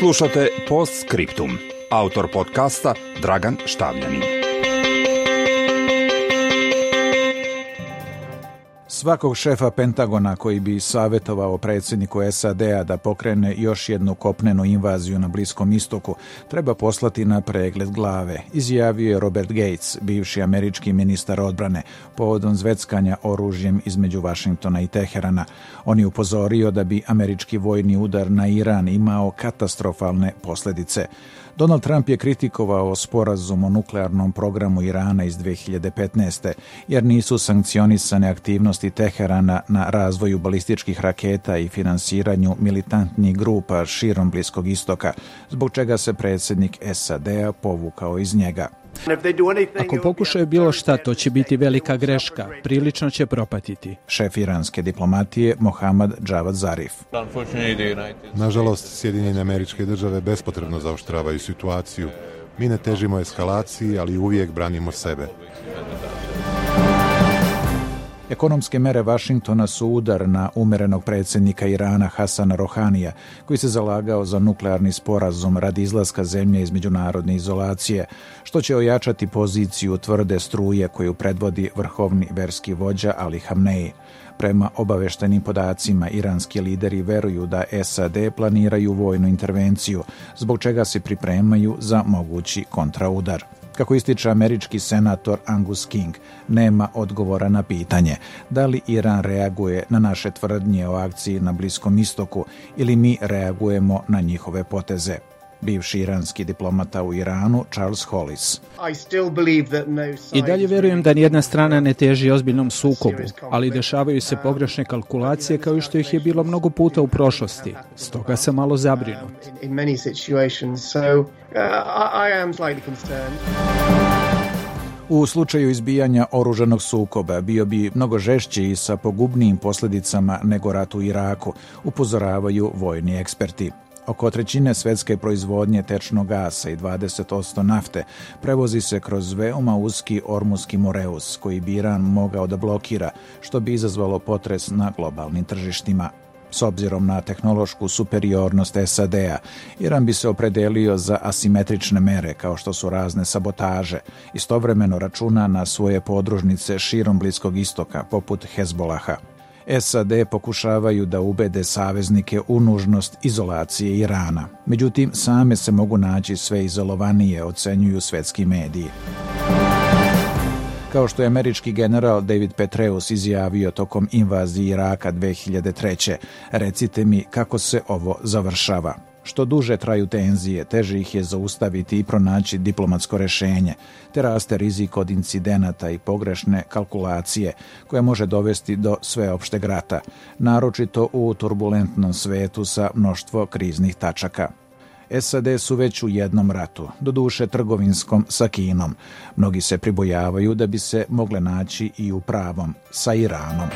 Slušate Post Scriptum. Autor podcasta Dragan Štavljanin. Svakog šefa Pentagona koji bi savjetovao predsjedniku SAD-a da pokrene još jednu kopnenu invaziju na Bliskom istoku treba poslati na pregled glave, izjavio je Robert Gates, bivši američki ministar odbrane, povodom zveckanja oružjem između Vašingtona i Teherana. On je upozorio da bi američki vojni udar na Iran imao katastrofalne posljedice. Donald Trump je kritikovao sporazum o nuklearnom programu Irana iz 2015. jer nisu sankcionisane aktivnosti Teherana na razvoju balističkih raketa i finansiranju militantnih grupa širom Bliskog istoka, zbog čega se predsjednik SAD-a povukao iz njega. Ako pokušaju bilo šta, to će biti velika greška. Prilično će propatiti. Šef iranske diplomatije Mohammad Javad Zarif. Nažalost, Sjedinjene američke države bespotrebno zaoštravaju situaciju. Mi ne težimo eskalaciji, ali uvijek branimo sebe. Ekonomske mere Vašingtona su udar na umerenog predsjednika Irana Hasana Rohanija, koji se zalagao za nuklearni sporazum radi izlaska zemlje iz međunarodne izolacije, što će ojačati poziciju tvrde struje koju predvodi vrhovni verski vođa Ali Hamneji. Prema obaveštenim podacima, iranski lideri veruju da SAD planiraju vojnu intervenciju, zbog čega se pripremaju za mogući kontraudar. Kako ističe američki senator Angus King, nema odgovora na pitanje. Da li Iran reaguje na naše tvrdnje o akciji na Bliskom istoku ili mi reagujemo na njihove poteze bivši iranski diplomata u Iranu Charles Hollis. I dalje vjerujem da nijedna strana ne teži ozbiljnom sukobu, ali dešavaju se pogrešne kalkulacije kao i što ih je bilo mnogo puta u prošlosti. Stoga sam malo zabrinut. U slučaju izbijanja oružanog sukoba bio bi mnogo žešći i sa pogubnijim posljedicama nego rat u Iraku, upozoravaju vojni eksperti. Oko trećine svetske proizvodnje tečnog gasa i 20% nafte prevozi se kroz veoma uski Ormuski Moreus, koji bi Iran mogao da blokira, što bi izazvalo potres na globalnim tržištima. S obzirom na tehnološku superiornost SAD-a, Iran bi se opredelio za asimetrične mere kao što su razne sabotaže, istovremeno računa na svoje podružnice širom Bliskog istoka, poput Hezbolaha. SAD pokušavaju da ubede saveznike u nužnost izolacije Irana. Međutim, same se mogu naći sve izolovanije, ocenjuju svetski mediji. Kao što je američki general David Petreus izjavio tokom invazije Iraka 2003. Recite mi kako se ovo završava. Što duže traju tenzije, teže ih je zaustaviti i pronaći diplomatsko rešenje, te raste rizik od incidenata i pogrešne kalkulacije koje može dovesti do sveopšteg rata, naročito u turbulentnom svetu sa mnoštvo kriznih tačaka. SAD su već u jednom ratu, doduše trgovinskom sa Kinom. Mnogi se pribojavaju da bi se mogle naći i u pravom sa Iranom.